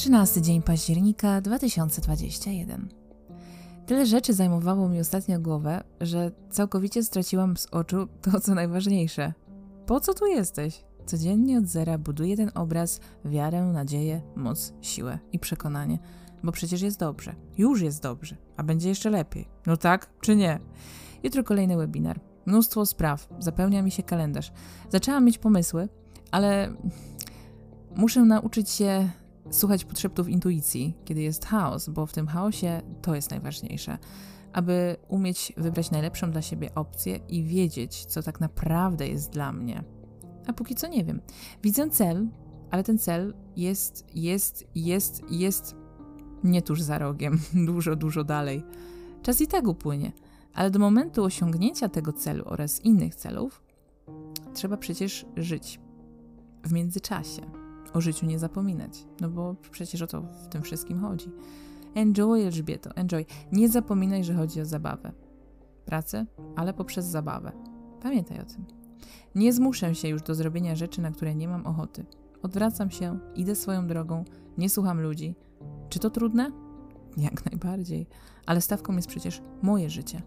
13 dzień października 2021. Tyle rzeczy zajmowało mi ostatnio głowę, że całkowicie straciłam z oczu to, co najważniejsze. Po co tu jesteś? Codziennie od zera buduję ten obraz, wiarę, nadzieję, moc, siłę i przekonanie. Bo przecież jest dobrze. Już jest dobrze. A będzie jeszcze lepiej. No tak, czy nie? Jutro kolejny webinar. Mnóstwo spraw. Zapełnia mi się kalendarz. Zaczęłam mieć pomysły, ale muszę nauczyć się słuchać podszeptów intuicji, kiedy jest chaos, bo w tym chaosie to jest najważniejsze. Aby umieć wybrać najlepszą dla siebie opcję i wiedzieć, co tak naprawdę jest dla mnie. A póki co nie wiem. Widzę cel, ale ten cel jest, jest, jest, jest nie tuż za rogiem, dużo, dużo dalej. Czas i tak upłynie, ale do momentu osiągnięcia tego celu oraz innych celów trzeba przecież żyć w międzyczasie o życiu nie zapominać, no bo przecież o to w tym wszystkim chodzi. Enjoy, Elżbieto, enjoy. Nie zapominaj, że chodzi o zabawę. Pracę, ale poprzez zabawę. Pamiętaj o tym. Nie zmuszę się już do zrobienia rzeczy, na które nie mam ochoty. Odwracam się, idę swoją drogą, nie słucham ludzi. Czy to trudne? Jak najbardziej. Ale stawką jest przecież moje życie,